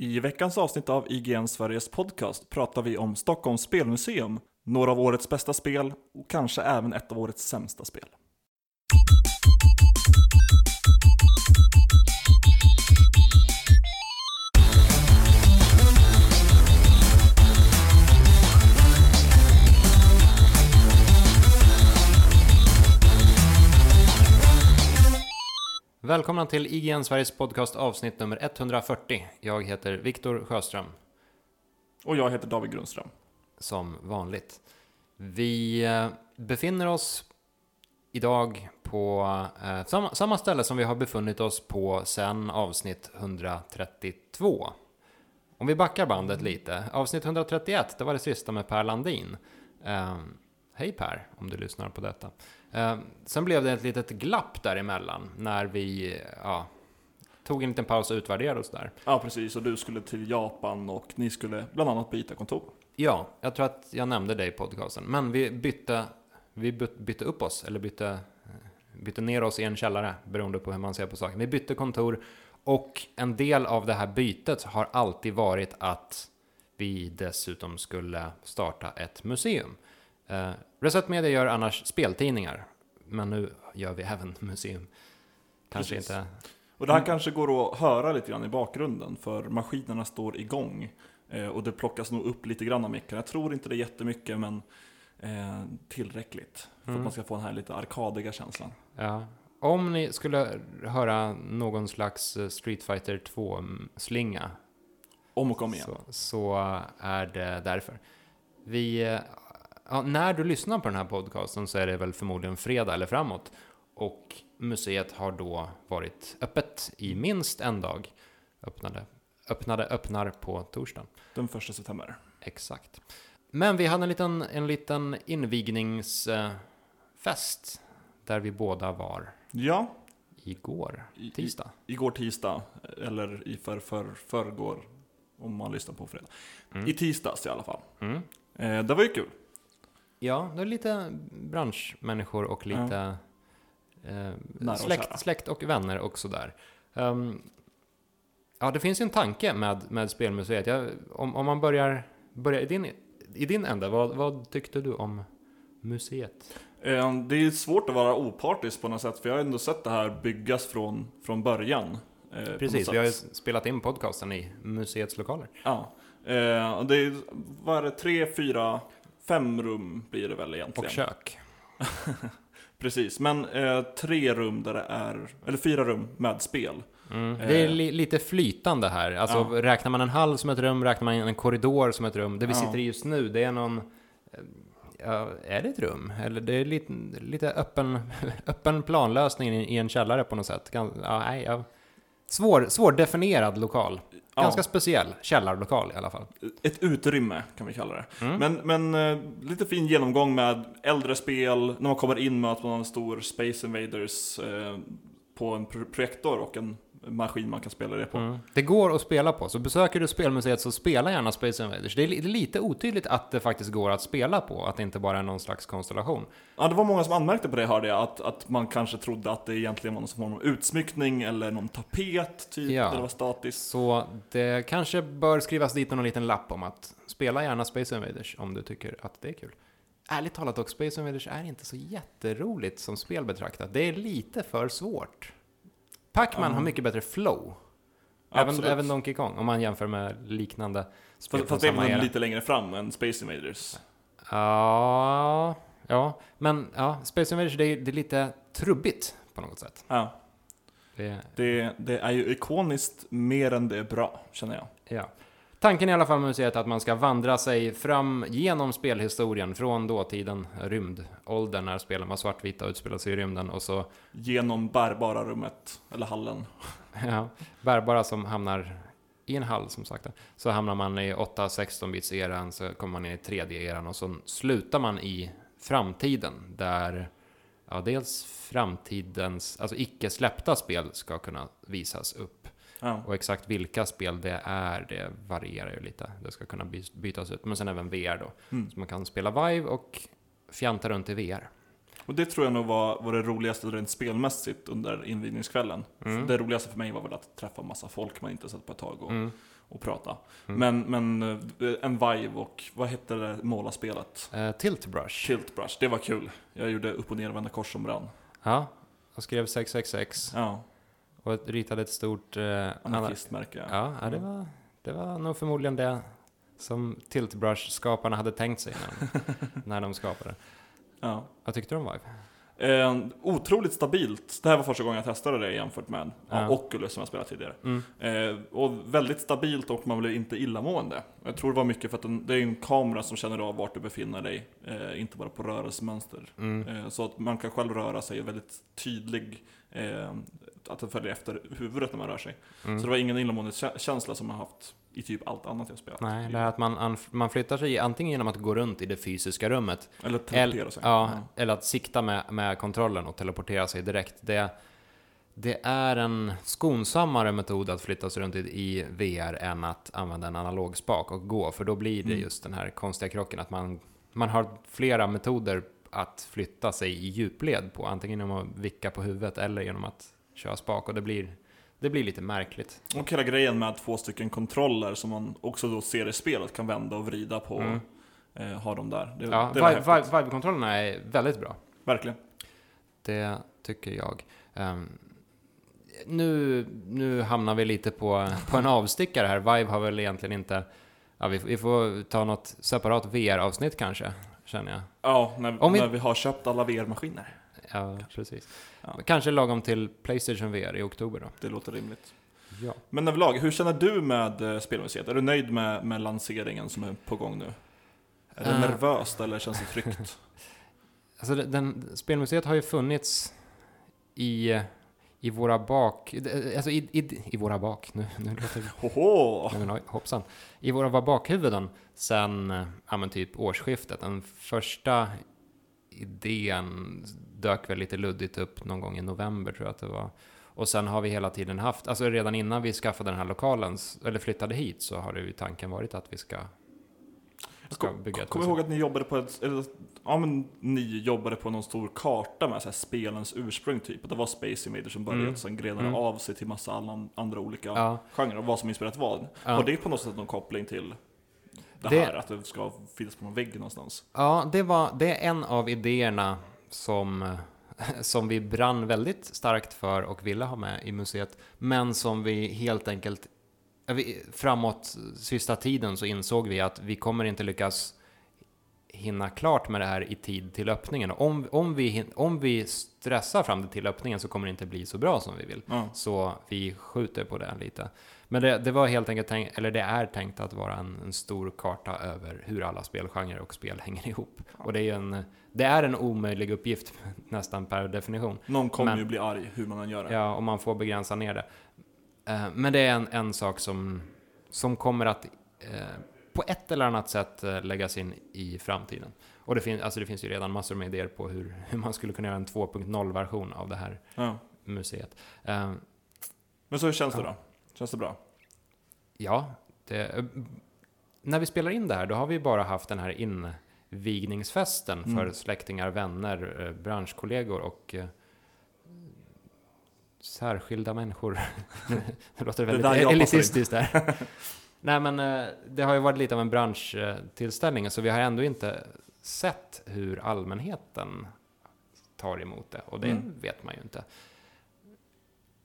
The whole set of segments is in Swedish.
I veckans avsnitt av IGN Sveriges podcast pratar vi om Stockholms spelmuseum, några av årets bästa spel och kanske även ett av årets sämsta spel. Välkomna till IGN Sveriges podcast avsnitt nummer 140. Jag heter Viktor Sjöström, Och jag heter David Grundström. som vanligt. Vi eh, befinner oss idag på eh, samma, samma ställe som vi har befunnit oss på sedan avsnitt 132. Om vi backar bandet lite. Avsnitt 131, det var det sista med Per Landin. Eh, hej Per, om du lyssnar på detta. Eh, sen blev det ett litet glapp däremellan när vi eh, ja, tog en liten paus och utvärderade oss där. Ja, precis. Och du skulle till Japan och ni skulle bland annat byta kontor. Ja, jag tror att jag nämnde det i podcasten. Men vi bytte, vi byt- bytte upp oss, eller bytte, bytte ner oss i en källare, beroende på hur man ser på saken. Vi bytte kontor och en del av det här bytet har alltid varit att vi dessutom skulle starta ett museum. Eh, Reset Media gör annars speltidningar, men nu gör vi även museum. Kanske Precis. inte... Och det här kanske går att höra lite grann i bakgrunden, för maskinerna står igång. Eh, och det plockas nog upp lite grann av micken. Jag tror inte det är jättemycket, men eh, tillräckligt. För Mm. att man ska få den här lite arkadiga känslan. Ja. Om ni skulle höra någon slags eh, Street Fighter 2-slinga Om och om igen. så, så är det därför. Vi, eh, ja, när du lyssnar på den här podcasten så är det väl förmodligen fredag eller framåt. Och museet har då varit öppet i minst en dag. Öppnade, öppnade öppnar på torsdag. Den första september. Exakt. Men vi hade en liten, en liten invigningsfest där vi båda var Ja, igår, i- tisdag. igår tisdag, eller i för, för, förrgår, om man lyssnar på fredag. Mm. I tisdags i alla fall. Mm. Eh, det var ju kul. Ja, det är lite branschmänniskor och lite Nära eh, släkt, släkt och vänner och sådär. Um, ja, det finns ju en tanke med, med spelmuseet. Jag, om, om man börjar, börjar i, din, i din ände, vad, vad tyckte du om museet? Eh, det är svårt att vara opartisk på något sätt, för jag har ändå sett det här byggas från, från början. eh, Precis, vi har ju spelat in podcasten i museets lokaler. Ja. Eh, och det är, vad är det, tre, fyra, fem rum blir det väl egentligen. Och kök. Precis, men eh, tre rum där det är, eller fyra rum med spel. Mm. Det är Eh. li, lite flytande här. Alltså, Ja. räknar man en hall som ett rum, räknar man en korridor som ett rum. Det vi Ja. sitter i just nu, det är någon... eh, Ja, är det ett rum? Eller det är lite, lite öppen, öppen planlösning i, en källare på något sätt. Ja, nej, ja. Svår, svårdefinierad lokal. Ja. Ganska speciell källarlokal i alla fall. Ett utrymme kan vi kalla det. Mm. Men, men eh, lite fin genomgång med äldre spel. När man kommer in möter man en stor Space Invaders eh, på en pro- projektor och en maskin man kan spela det på. Mm. Det går att spela på, så besöker du spelmuseet så spela gärna Space Invaders. Det är, lite otydligt att det faktiskt går att spela på, att det inte bara är någon slags konstellation. Ja, det var många som anmärkte på det hörde jag, att, att man kanske trodde att det egentligen var någon form av utsmyckning eller någon tapet typ, Ja. det var statiskt. Så det kanske bör skrivas dit någon liten lapp om att spela gärna Space Invaders om du tycker att det är kul. Ärligt talat dock, Space Invaders är inte så jätteroligt som spel betraktat. Det är lite för svårt. Pac-Man har mycket bättre flow. Även, Absolut. även Donkey Kong, om man jämför med liknande spel Fast, från fast det är samma väl era. lite längre fram än Space Invaders. Ja, ja, men ja, Space Invaders det är, det är lite trubbigt på något sätt. Ja, Det, det, det är ju ikoniskt mer än det är bra, känner jag. Ja. Tanken i alla fall med museet är att man ska vandra sig fram genom spelhistorien från dåtiden, rymdåldern, när spelen var svartvita och utspelade sig i rymden och så Genom bärbara rummet, eller hallen. ja, bärbara som hamnar i en hall som sagt. Så hamnar man i 8-16 bits eran så kommer man in i 3D-eran och så slutar man i framtiden där ja, dels framtidens, alltså icke släppta spel ska kunna visas upp. Ja. Och exakt vilka spel det är, det varierar ju lite. Det ska kunna by- bytas ut. Men sen även VR då. Mm. Så man kan spela Vive och fjanta runt i VR. Och det tror jag nog var, var det roligaste rent spelmässigt under invigningskvällen. Mm. Det roligaste för mig var väl att träffa massa folk man inte sett på ett tag och, Mm. och prata. Mm. Men, men eh, en Vive och vad hette det målarspelet? Eh, Tilt Brush. Tilt Brush, det var kul. Jag gjorde upp och nervända kors som brann. Ja, och skrev 666 Ja, och ritade ett stort... Eh, ana- anarkistmärke. ja, ja, det var, det var nog förmodligen det som Tilt Brush-skaparna hade tänkt sig när, när de skapade. Ja. Vad tyckte du om Vive? Eh, otroligt stabilt. Det här var första gången jag testade det jämfört med ja. Oculus som jag spelat tidigare. Mm. Eh, och väldigt stabilt och man blir inte illamående. Jag tror det var mycket för att den, det är en kamera som känner av vart du befinner dig, eh, inte bara på rörelsemönster. Mm. Eh, så att man kan själv röra sig, väldigt tydlig, eh, att den följer efter huvudet när man rör sig. Mm. Så det var ingen illamående kä- känsla som jag haft i typ allt annat jag spelat. Nej, det är att man, man flyttar sig antingen genom att gå runt i det fysiska rummet Eller teleportera sig. ja, eller att sikta med, med kontrollen och teleportera sig direkt. Det, det är en skonsammare metod att flytta sig runt i, i VR än att använda en analog spak och gå, för då blir det Mm. just den här konstiga krocken att man, man har flera metoder att flytta sig i djupled på, antingen genom att vicka på huvudet eller genom att köra spak och det blir, det blir lite märkligt. Och hela grejen med två stycken kontroller som man också då ser i spelet kan vända och vrida på. Mm. Eh, ha dem där. Det, Ja, det Vive-kontrollerna är väldigt bra. Verkligen. Det tycker jag. Ehm, nu, nu hamnar vi lite på, på en avstickare här. Vive har väl egentligen inte... Ja, vi, vi får ta något separat VR-avsnitt kanske, känner jag. Ja, när, Om vi- när vi har köpt alla VR-maskiner. Ja, precis. Ja. Kanske lagom till Playstation VR i oktober då. Det låter rimligt. Ja. Men överlag, hur känner du med eh, spelmuseet? Är du nöjd med, med lanseringen som är på gång nu? Är det Eh. nervöst eller känns det tryggt? Alltså, den, spelmuseet har ju funnits i, i våra bak... Alltså i, i, i våra bak... Nu, nu låter det Hoho! Nej, men oj, hoppsan. I våra bakhuvuden sen eh, ja, men typ årsskiftet. Den första idén dök väl lite luddigt upp någon gång i november tror jag att det var. Och sen har vi hela tiden haft, alltså redan innan vi skaffade den här lokalen, eller flyttade hit, så har det ju tanken varit att vi ska, ska Kom, bygga ett Kommer museum. ihåg att ni jobbade på ett, eller, ja men ni jobbade på någon stor karta med så här spelens ursprung typ. Det var Space Invaders som började, Mm. och sen grenade Mm. av sig till massa alla, andra olika Ja, genrer och vad som inspirerat vad. Ja. Har det på något sätt någon koppling till det, Det- här, att det ska finnas på någon vägg någonstans? ja det, var, det är en av idéerna som, som vi brann väldigt starkt för och ville ha med i museet, men som vi helt enkelt vi- Framåt sista tiden så insåg vi att vi kommer inte lyckas hinna klart med det här i tid till öppningen. Om, om, vi, om vi stressar fram det till öppningen så kommer det inte bli så bra som vi vill. Ja. Så vi skjuter på det lite. Men det, det var helt enkelt tänkt, eller det är tänkt att vara en, en stor karta över hur alla spelgenrer och spel hänger ihop. Och det är en, det är en omöjlig uppgift nästan per definition. Någon kommer Men- ju bli arg hur man än gör det. Ja, och man får begränsa ner det. Eh, Men det är en, en sak som, som kommer att eh, på ett eller annat sätt eh, läggas in i framtiden. Och det, fin, alltså det finns ju redan massor med idéer på hur, hur man skulle kunna göra en 2.0-version av det här Ja. museet. Men så hur känns det då? Känns det bra? Ja, det, eh, när vi spelar in det här, då har vi bara haft den här invigningsfesten för Mm. släktingar, vänner, eh, branschkollegor och eh, särskilda människor. Det låter Det väldigt in. elitistiskt där. Nej, men det har ju varit lite av en branschtillställning, så vi har ändå inte sett hur allmänheten tar emot det, och det Mm. vet man ju inte.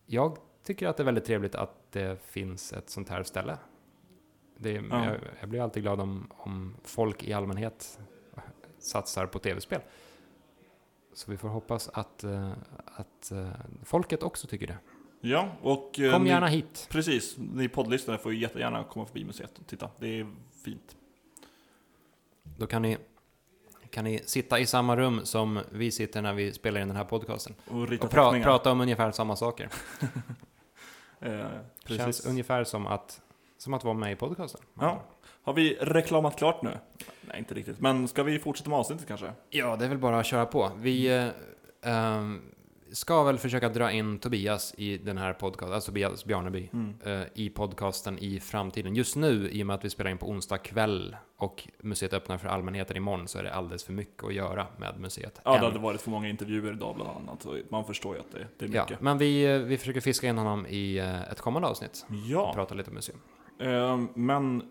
Jag tycker att det är väldigt trevligt att det finns ett sånt här ställe. Det Ja. jag, jag blir alltid glad om, om folk i allmänhet satsar på tv-spel. Så vi får hoppas att, eh, att eh, folket också tycker det. Ja, och... eh, Kom ni- gärna hit. Precis, ni poddlyssnare får ju jättegärna komma förbi museet och titta. Det är fint. Då kan ni, kan ni sitta i samma rum som vi sitter när vi spelar in den här podcasten. Och rita Och pra, prata om ungefär samma saker. Eh, precis. Känns ungefär som att, som att vara med i podcasten. Ja. Har vi reklamat klart nu? Nej, inte riktigt. Men ska vi fortsätta med avsnittet kanske? Ja, det är väl bara att köra på. Vi eh, ehm, ska väl försöka dra in Tobias i den här podcasten, alltså Tobias Bjarneby, Mm. eh, i podcasten i framtiden. Just nu, i och med att vi spelar in på onsdag kväll och museet öppnar för allmänheten imorgon, så är det alldeles för mycket att göra med museet. Ja, än. det hade varit för många intervjuer idag bland annat. Så man förstår ju att det, det är Ja, mycket. men vi, eh, vi försöker fiska in honom i eh, ett kommande avsnitt och Ja, prata lite om museum. Eh, men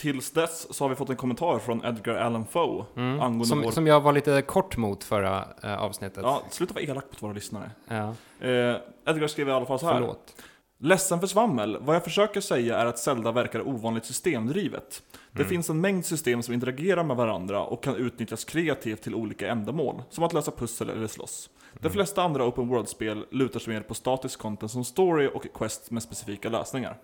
tills dess så har vi fått en kommentar från Edgar Allan Poe Mm. angående Som, vår... som jag var lite kort mot förra eh, avsnittet. Ja, sluta vara elak mot våra lyssnare. Ja, Eh, Edgar skrev i alla fall så här. förlåt. Ledsen för svammel. Vad jag försöker säga är att Zelda verkar ovanligt systemdrivet. Det Mm. finns en mängd system som interagerar med varandra och kan utnyttjas kreativt till olika ändamål, som att lösa pussel eller slåss. De Mm. flesta andra open world-spel lutar sig mer på statisk content som story och quest med specifika lösningar.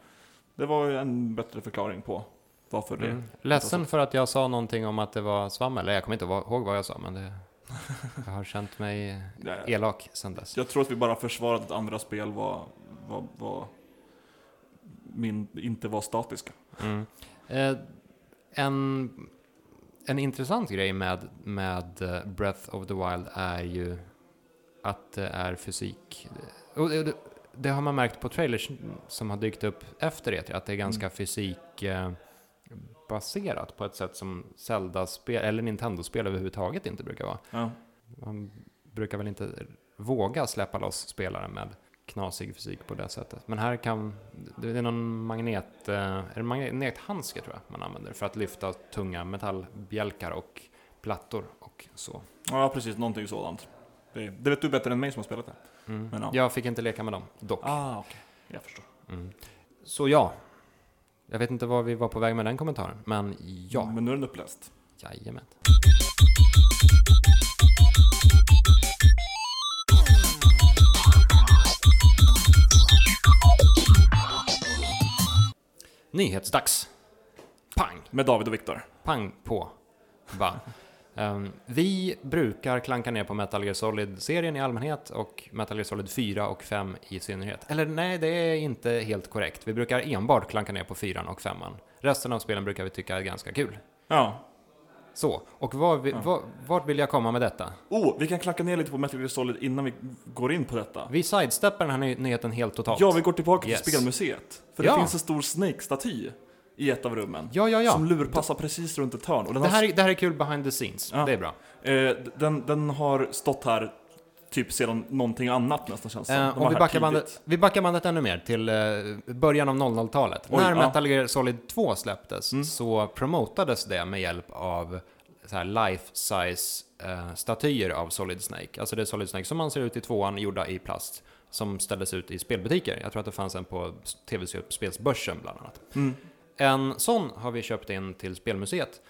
Det var ju en bättre förklaring på varför det... Mm. Ledsen för att jag sa någonting om att det var svammel. Jag kommer inte ihåg vad jag sa, men det, jag har känt mig elak sedan dess. Jag tror att vi bara försvarade att andra spel var, var, var min, inte var statiska. Mm. Eh, en, en intressant grej med, med eh, Breath of the Wild är ju att det är fysik. Och det, det, det har man märkt på trailers som har dykt upp efter det, att det är ganska fysik eh, baserat på ett sätt som Zelda-spel, eller Nintendo-spel överhuvudtaget inte brukar vara. Ja. Man brukar väl inte våga släppa loss spelare med knasig fysik på det sättet. Men här kan, det är någon magnet, eh, är det magnethandske tror jag man använder för att lyfta tunga metallbjälkar och plattor och så. ja, precis. Någonting sådant. Det, det vet du bättre än mig som har spelat det. Mm. Men ja. Jag fick inte leka med dem, dock. Ah, okej. Jag förstår. Mm. Så ja, jag vet inte var vi var på väg med den kommentaren, men ja, Men nu är den uppläst. jajamän. Nyhetsdags. Pang! Med David och Viktor. Pang på. Va? Ehm, vi brukar klanka ner på Metal Gear Solid-serien i allmänhet och Metal Gear Solid 4 och 5 i synnerhet. Eller nej, det är inte helt korrekt. Vi brukar enbart klanka ner på 4 och 5 Resten av spelen brukar vi tycka är ganska kul. Ja. Så, och var vi, Ja. var, vart vill jag komma med detta? Oh, vi kan klacka ner lite på Metal Gear Solid innan vi går in på detta. Vi sidesteppar den här ny- nyheten helt totalt. Ja, vi går tillbaka Yes. till Spelmuseet. För Ja. det finns en stor Snake-staty i ett av rummen. ja, ja. ja. Som lurpassar precis runt ett hörn. Och den, Det här, är- det här är kul behind the scenes. Ja. Det är bra. eh, den, den har stått här typ sedan någonting annat nästan känns som. Eh, De och vi backar, bandet, vi backar bandet ännu mer till eh, början av 00-talet. Oj, När ja. Metal Gear Solid 2 släpptes Mm. så promotades det med hjälp av så här life-size eh, statyer av Solid Snake. Alltså det är Solid Snake som man ser ut i tvåan, gjorda i plast, som ställdes ut i spelbutiker. Jag tror att det fanns en på tv-spelsbörsen bland annat. Mm. En sån har vi köpt in till Spelmuseet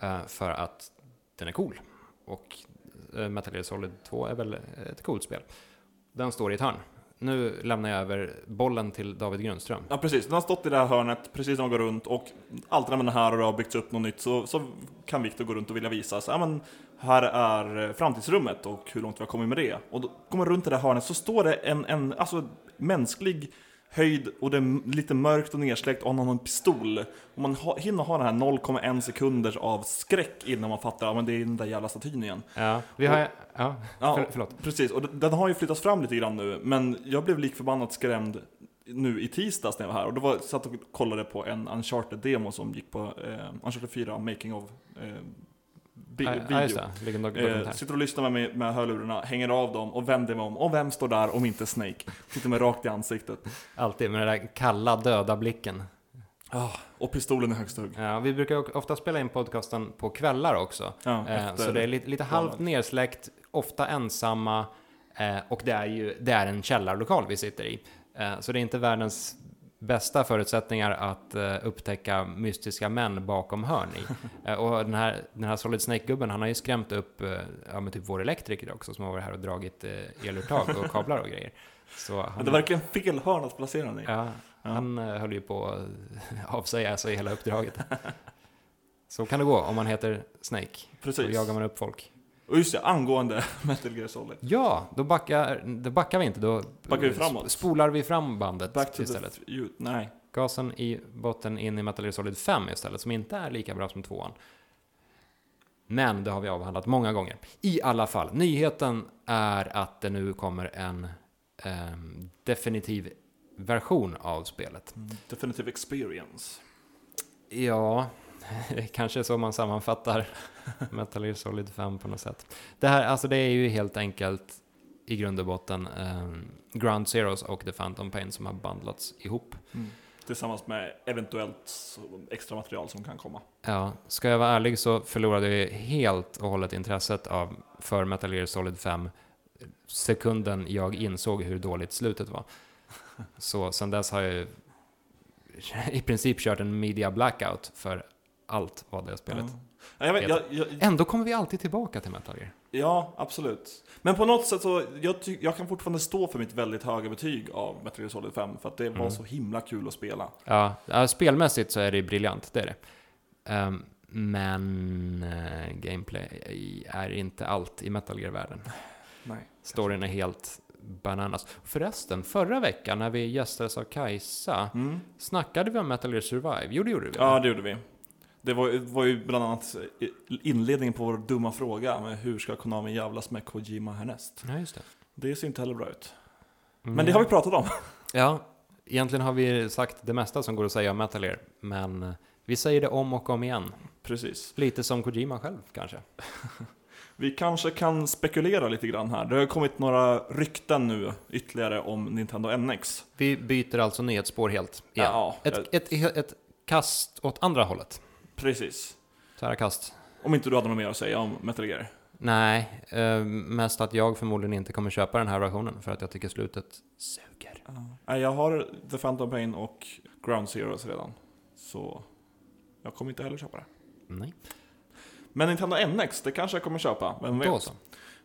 eh, för att den är cool. Och eh, Metal Gear Solid 2 är väl ett coolt spel. Den står i ett hörn. Nu lämnar jag över bollen till David Grundström. Ja precis, den har stått i det här hörnet precis när man går runt och alltid när man är här och det har byggts upp något nytt så, så kan Viktor gå runt och vilja visa så, ja, men här är eh, framtidsrummet och hur långt vi har kommit med det. Och då kommer man runt i det här hörnet så står det en, en alltså, mänsklig höjd och det är lite mörkt och nersläckt och han har en pistol. Och man ha, hinner ha den här 0,1 sekunder av skräck innan man fattar att ja, det är den där jävla statyn igen. Ja, vi har... Ja, Ja, för, förlåt. Precis, och den- har ju flyttats fram lite grann nu, men jag blev lik förbannat skrämd nu i tisdags när jag var här och då var, satt och kollade på en Uncharted-demo som gick på eh, Uncharted 4 Making of eh, Ja, video. ja, Eh, sitter och lyssnar med, mig- med hörlurarna, hänger av dem och vänder mig om. Och vem står där om inte Snake? Tittar mig rakt i ansiktet. Alltid med den där kalla, döda blicken. Och pistolen i högsta hugg. Ja, vi brukar ofta spela in podcasten på kvällar också. Ja, Eh, så det är lite, lite halvt planet. nersläckt, ofta ensamma eh, och det är ju det är en källarlokal vi sitter i. Eh, så det är inte världens bästa förutsättningar att eh, upptäcka mystiska män bakom hörn i. Eh, och den här, den här Solid Snake-gubben, han har ju skrämt upp eh, ja, men typ vår elektriker också som har varit här och dragit eluttag och kablar och grejer. Så Men han, det är verkligen fel hörn att placera den i. ja, Ja. han eh, höll ju på att avsäga sig hela uppdraget. Så kan det gå om man heter Snake. Då Precis. jagar man upp folk. Och just det, angående Metal Gear Solid. Ja, då backar, då backar vi inte. Då Backar vi framåt? spolar vi fram bandet Back to istället. the... You, nej. Gasen i botten in i Metal Gear Solid 5 istället, som inte är lika bra som tvåan. Men det har vi avhandlat många gånger. I alla fall, nyheten är att det nu kommer en ehm, definitiv version av spelet. Definitive experience. Ja, det är kanske så man sammanfattar Metal Gear Solid 5 på något sätt. Det här, alltså det är ju helt enkelt i grund och botten um, Ground Zeroes och The Phantom Pain som har bandlats ihop. Mm. Tillsammans med eventuellt extra material som kan komma. Ja, ska jag vara ärlig så förlorade jag helt och hållet intresset av för Metal Gear Solid 5 sekunden jag insåg hur dåligt slutet var. Så sen dess har jag i princip kört en media blackout för allt vad det spelet. Ja. Jag vet, jag, jag, Ändå kommer vi alltid tillbaka till Metal Gear. ja, absolut. Men på något sätt så, jag, ty, jag kan fortfarande stå för mitt väldigt höga betyg av Metal Gear Solid 5, för att det var Mm. så himla kul att spela. Ja, spelmässigt så är det briljant, det är det. Ehm, men eh, gameplay är inte allt i Metal Gear-världen. Nej. Storyn är helt bananas. Förresten, förra veckan när vi gästades av Kajsa, Mm. snackade vi om Metal Gear Survive? Jo, det gjorde vi. Ja, det gjorde vi. Det var, var ju bland annat inledningen på vår dumma fråga med hur ska Konami jävlas med Kojima härnäst? ja just det. Det ser inte heller bra ut. Men det har vi pratat om. Ja, egentligen har vi sagt det mesta som går att säga om Metal Gear, men vi säger det om och om igen. Precis. Lite som Kojima själv kanske. Vi kanske kan spekulera lite grann här. Det har kommit några rykten nu ytterligare om Nintendo NX. Vi byter alltså nyhetsspår helt igen. Ja, Ett, ett, ett kast åt andra hållet. Precis. Tvära kast. Om inte du hade något mer att säga om Metal Gear. Nej, eh, mest att jag förmodligen inte kommer köpa den här versionen för att jag tycker slutet suger. Nej, jag har The Phantom Pain och Ground Zeroes redan. Så jag kommer inte heller köpa det. Nej, Men Nintendo NX, det kanske jag kommer köpa. Vem vet? då så.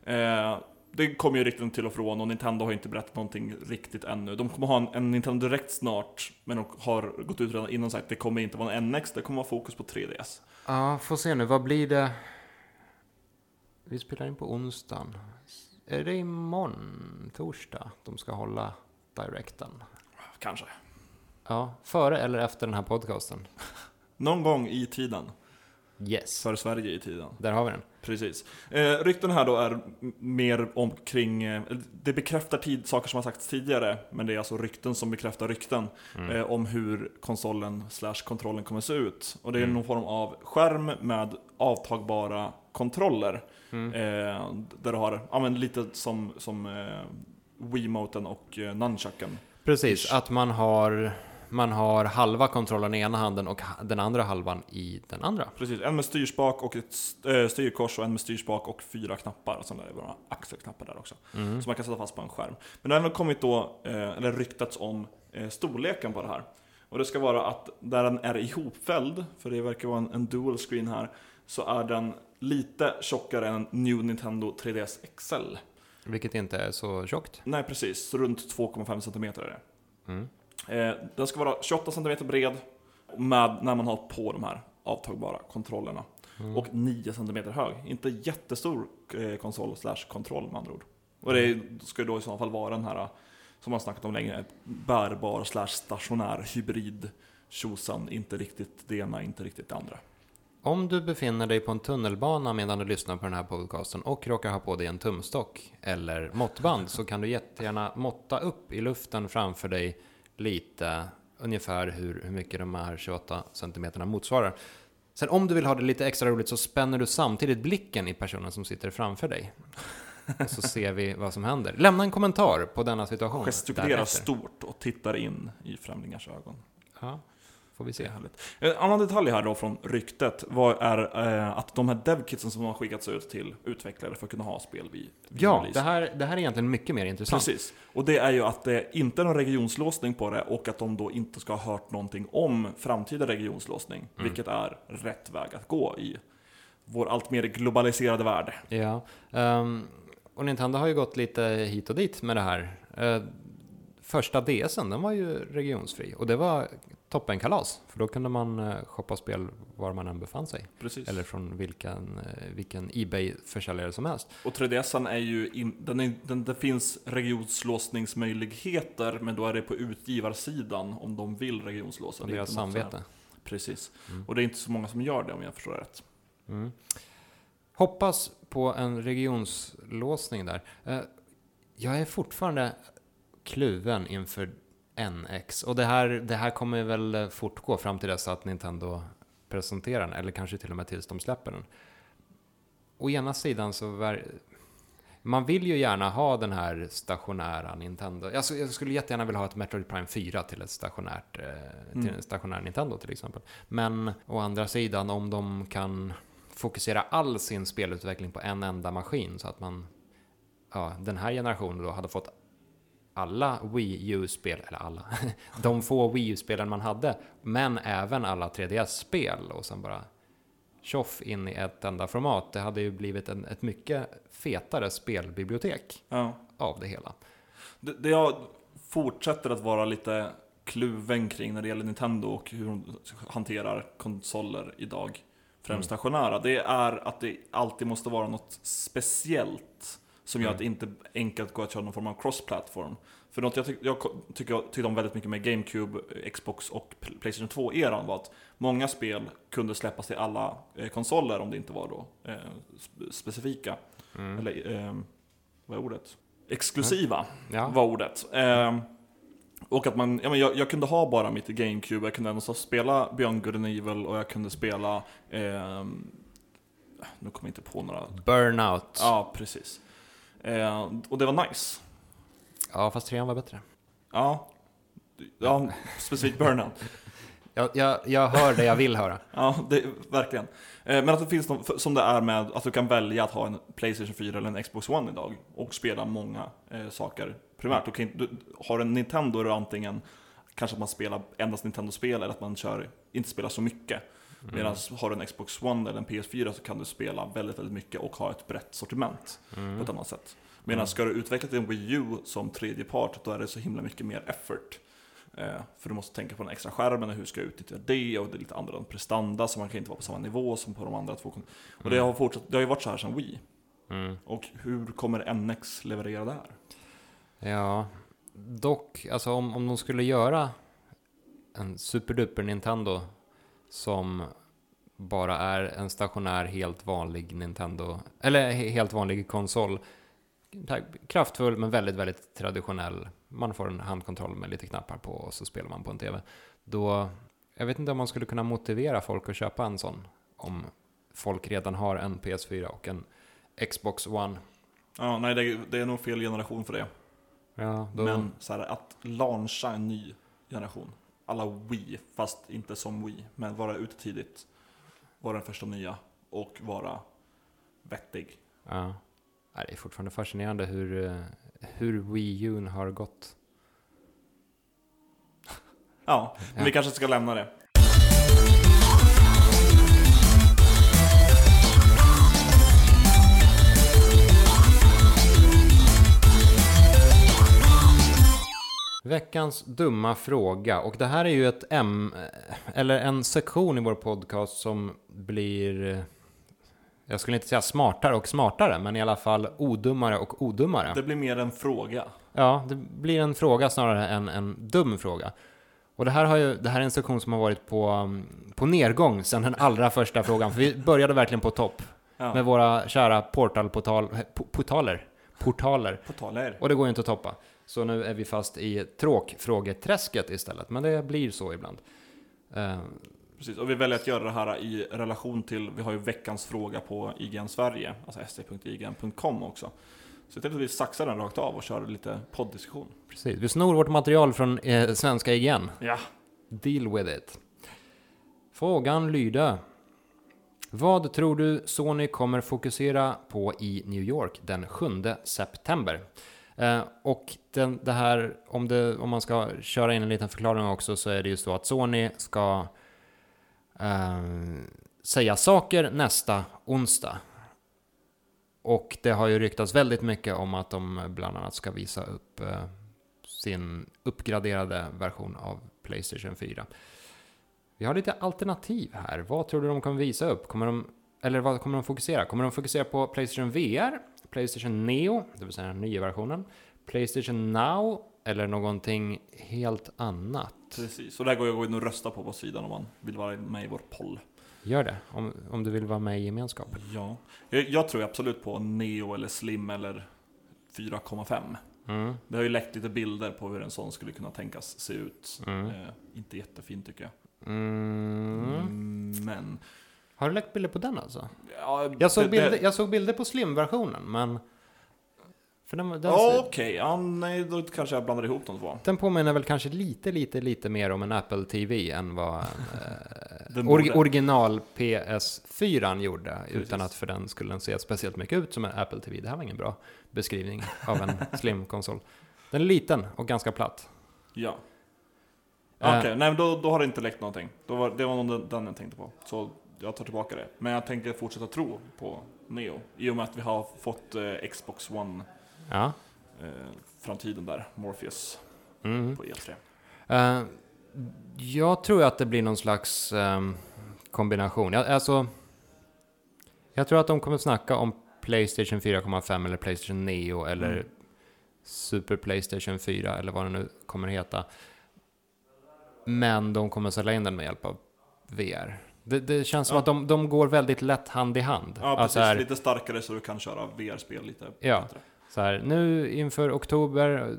Eh, det kommer ju rykten till och från och Nintendo har inte berättat någonting riktigt ännu. De kommer ha en, en Nintendo Direct snart, men de har gått ut redan innan och sagt att det kommer inte vara en NX, det kommer vara fokus på 3DS. Ja, får se nu. Vad blir det? Vi spelar in på onsdagen. Är det imorgon, torsdag, de ska hålla direkten? Kanske. Ja, före eller efter den här podcasten? Någon gång i tiden. Yes. För Sverige i tiden. Där har vi den. Precis. Eh, rykten här då är mer omkring, eh, det bekräftar tid, saker som har sagts tidigare, men det är alltså rykten som bekräftar rykten Mm. eh, om hur konsolen slash kontrollen kommer se ut. Och det är Mm. någon form av skärm med avtagbara kontroller. Mm. Eh, där du har, ja men lite som, som eh, Wiimoten och eh, Nunchucken. Precis, att man har, man har halva kontrollen i ena handen och den andra halvan i den andra. Precis, en med styrspak och ett eh, styrkors och en med styrspak och fyra knappar. Och sen är det några axelknappar där också. Mm. Som man kan sätta fast på en skärm. Men det har även kommit då, eh, eller ryktats om eh, storleken på det här. Och det ska vara att där den är ihopfälld, för det verkar vara en, en dual screen här, så är den lite tjockare än New Nintendo 3DS XL. Vilket inte är så tjockt. Nej precis, så runt 2,5 cm är det. Mm. Eh, den ska vara 28 cm bred med, när man har på de här avtagbara kontrollerna. Mm. Och 9 cm hög. Inte jättestor eh, konsol slash kontroll med andra ord. Och det är- ska då i så fall vara den här, som man snackat om länge, bärbar slash stationär hybrid tjosan. Inte riktigt det ena, inte riktigt det andra. Om du befinner dig på en tunnelbana medan du lyssnar på den här podcasten och råkar ha på dig en tumstock eller måttband så kan du jättegärna måtta upp i luften framför dig lite, ungefär hur, hur mycket de här 28 centimeterna motsvarar. Sen om du vill ha det lite extra roligt så spänner du samtidigt blicken i personen som sitter framför dig. Så ser vi vad som händer. Lämna en kommentar på denna situation. Gestikulerar därefter. stort och tittar in i främlingars ögon. Ja, får vi se. härligt. En annan detalj här då från ryktet var, är eh, att de här devkitsen som har skickats ut till utvecklare för att kunna ha spel vid, vid Ja, release. det här, det här är egentligen mycket mer intressant. Precis. Och det är ju att det inte är någon regionslåsning på det och att de då inte ska ha hört någonting om framtida regionslåsning. Mm. Vilket är rätt väg att gå i vår allt mer globaliserade värld. Ja, ehm, och Nintendo har ju gått lite hit och dit med det här. Eh, första DSen, den var ju regionsfri och det var toppenkalas. För då kunde man uh, shoppa spel var man än befann sig. Precis. Eller från vilken, eh, vilken Ebay-försäljare som helst. Och 3DSen är ju, in, den är, den, det finns regionslåsningsmöjligheter men då är det på utgivarsidan om de vill regionslåsa. Det är deras samvete. Precis. Mm. Och det är inte så många som gör det om jag förstår rätt. Mm. Hoppas på en regionslåsning där. Eh, jag är fortfarande kluven inför NX. Och det här, det här kommer väl fortgå fram till dess att Nintendo presenterar den, eller kanske till och med tills de släpper den. Å ena sidan så man vill ju gärna ha den här stationära Nintendo. Jag, jag skulle jättegärna vilja ha ett Metroid Prime 4 till ett stationärt, eh, till Mm. en stationär Nintendo till exempel. Men å andra sidan, om de kan fokusera all sin spelutveckling på en enda maskin så att man, ja, den här generationen då hade fått alla Wii U-spel, eller alla, de få Wii U-spelen man hade, men även alla 3DS-spel och sen bara tjoff in i ett enda format. Det hade ju blivit en, ett mycket fetare spelbibliotek Ja. av det hela. Det, det jag fortsätter att vara lite kluven kring när det gäller Nintendo och hur de hanterar konsoler idag, främst Mm. stationära, det är att det alltid måste vara något speciellt som gör Mm. att det inte enkelt går att köra någon form av cross-platform. För något jag, tyck, jag tycker jag tyckte om väldigt mycket med GameCube, Xbox och Pl- Playstation 2-eran var att många spel kunde släppas till alla eh, konsoler om det inte var då eh, sp- specifika, Mm. eller eh, vad är ordet? Exklusiva Ja. var ordet. Ehm, och att man, ja, men jag, jag kunde ha bara mitt GameCube, jag kunde ändå spela Beyond Good and Evil och jag kunde spela, ehm, nu kommer jag inte på några, Burnout. Ja precis. Ehm, och det var nice. fast trean var bättre. Ja, ja specifikt Burnout. Jag, jag, jag hör det jag vill höra. Ja, det, verkligen. Eh, Men att det finns något, som det är med att du kan välja att ha en Playstation 4 eller en Xbox One idag och spela många eh, saker primärt. Du kan, du har en Nintendo är det antingen kanske att man spelar endast Nintendo-spel eller att man kör, inte spelar så mycket. Medan har du en Xbox One eller en PS4 så kan du spela väldigt, väldigt mycket och ha ett brett sortiment på ett annat sätt. Medan ska du utveckla till en Wii U som tredje part, då är det så himla mycket mer effort. Eh, för du måste tänka på den extra skärmen och hur ska jag utnyttja det och det är lite annorlunda prestanda så man kan inte vara på samma nivå som på de andra två. Och det har, fortsatt, det har ju varit så här sedan Wii. Mm. Och hur kommer NX leverera där? Ja, dock, alltså om, om de skulle göra en superduper Nintendo som bara är en stationär helt vanlig Nintendo, eller he- helt vanlig konsol. Kraftfull men väldigt, väldigt traditionell. Man får en handkontroll med lite knappar på och så spelar man på en TV. Då, jag vet inte om man skulle kunna motivera folk att köpa en sån om folk redan har en PS4 och en Xbox One. Ja, nej, det, det är nog fel generation för det. Ja, då, Men så här, att launcha en ny generation. Alla Wii, fast inte som Wii. Men vara ute tidigt. Vara den första nya. Och vara vettig. Ja. Det är fortfarande fascinerande hur, eh, hur Wii U har gått. Ja, men Ja. vi kanske ska lämna det. Veckans dumma fråga. Och det här är ju ett M, eller en sektion i vår podcast som blir, jag skulle inte säga smartare och smartare, men i alla fall odummare och odummare. Det blir mer en fråga. Ja, det blir en fråga snarare än en dum fråga. Och det här, har ju, det här är en sektion som har varit på, på nedgång sedan den allra första frågan. För vi började verkligen på topp Ja. med våra kära portalportal, po- portaler. portaler. På tal er. Och det går ju inte att toppa. Så nu är vi fast i tråkfrågeträsket istället. Men det blir så ibland. Eh, Precis, och vi väljer att göra det här i relation till, vi har ju veckans fråga på IGN Sverige, alltså st.ign.com också. Så jag tänkte att vi saxar den rakt av och kör lite poddiskussion. precis. Vi snor vårt material från eh, svenska igen. Ja. Deal with it. Frågan lyder. Vad tror du Sony kommer fokusera på i New York den 7 september? Eh, och den, det här, om, det, om man ska köra in en liten förklaring också, så är det ju så att Sony ska eh, säga saker nästa onsdag. Och det har ju ryktats väldigt mycket om att de bland annat ska visa upp eh, sin uppgraderade version av Playstation 4. Vi har lite alternativ här. Vad tror du de kommer visa upp? Kommer de, eller vad kommer de fokusera? Kommer de fokusera på Playstation VR, Playstation Neo, det vill säga den nya versionen, Playstation Now eller någonting helt annat? Precis, och det här går jag in och rösta på på sidan om man vill vara med i vår poll. Gör det, om, om du vill vara med i gemenskapen. Ja, jag, jag tror absolut på Neo eller Slim eller 4,5. Mm. Det har ju läckt lite bilder på hur en sån skulle kunna tänkas se ut. Mm. Eh, inte jättefint tycker jag. Mm. Mm, men... Har du läckt bilder på den alltså? Ja, Jag såg, det- bilder, jag såg bilder på Slim-versionen, men För den, den, Okej, ja, nej, då kanske jag blandar ihop de två. den påminner väl kanske lite, lite, lite mer om en Apple TV än vad eh, Den or, original PS4 gjorde. Utan Precis. att för den skulle se speciellt mycket ut som en Apple TV. Det här var ingen bra beskrivning av en slim-konsol. Den är liten och ganska platt. Ja. Eh. Okej, nej men då, då har det inte läckt någonting. Var, det var nog den- den jag tänkte på. Så jag tar tillbaka det. Men jag tänker fortsätta tro på Neo. I och med att vi har fått eh, Xbox One Ja. eh, framtiden där, Morpheus Mm. på E3. Eh, jag tror att det blir någon slags ehm, kombination. Jag, alltså, jag tror att de kommer snacka om Playstation 4,5 eller Playstation Neo eller Mm. Super Playstation 4 eller vad det nu kommer heta. Men de kommer sälja in den med hjälp av VR. Det, det känns som Ja. att de, de går väldigt lätt hand i hand. Ja, precis. Här- Lite starkare så du kan köra VR-spel lite Ja. bättre. Så här, nu inför oktober,